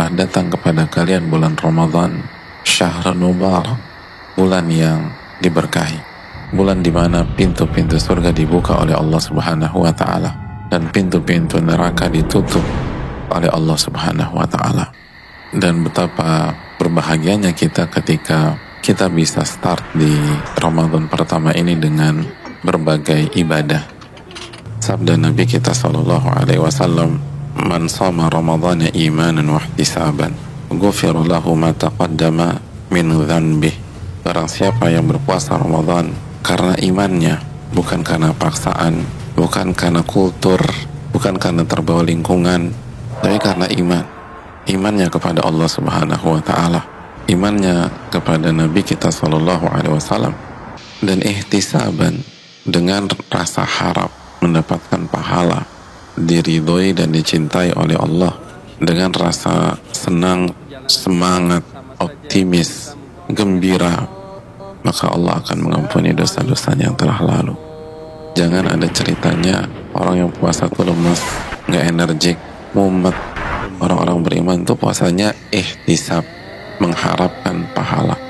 telah datang kepada kalian bulan Ramadan syahr mubarak bulan yang diberkahi bulan di mana pintu-pintu surga dibuka oleh Allah Subhanahu wa taala dan pintu-pintu neraka ditutup oleh Allah Subhanahu wa taala dan betapa berbahagianya kita ketika kita bisa start di Ramadan pertama ini dengan berbagai ibadah. Sabda Nabi kita Sallallahu Alaihi Wasallam, "Man sama Ramadhan imanan wa ihtisaban, ghufira lahu ma taqaddama min dhanbih." Barang siapa yang berpuasa Ramadan karena imannya, bukan karena paksaan, bukan karena kultur, bukan karena terbawa lingkungan, tapi karena iman. Imannya kepada Allah Subhanahu wa taala imannya kepada Nabi kita Shallallahu Alaihi Wasallam dan ihtisaban dengan rasa harap mendapatkan pahala diridhoi dan dicintai oleh Allah dengan rasa senang semangat optimis gembira maka Allah akan mengampuni dosa-dosanya yang telah lalu. Jangan ada ceritanya orang yang puasa tuh lemes nggak energik mumet. Orang-orang beriman tuh puasanya ihtisab mengharapkan pahala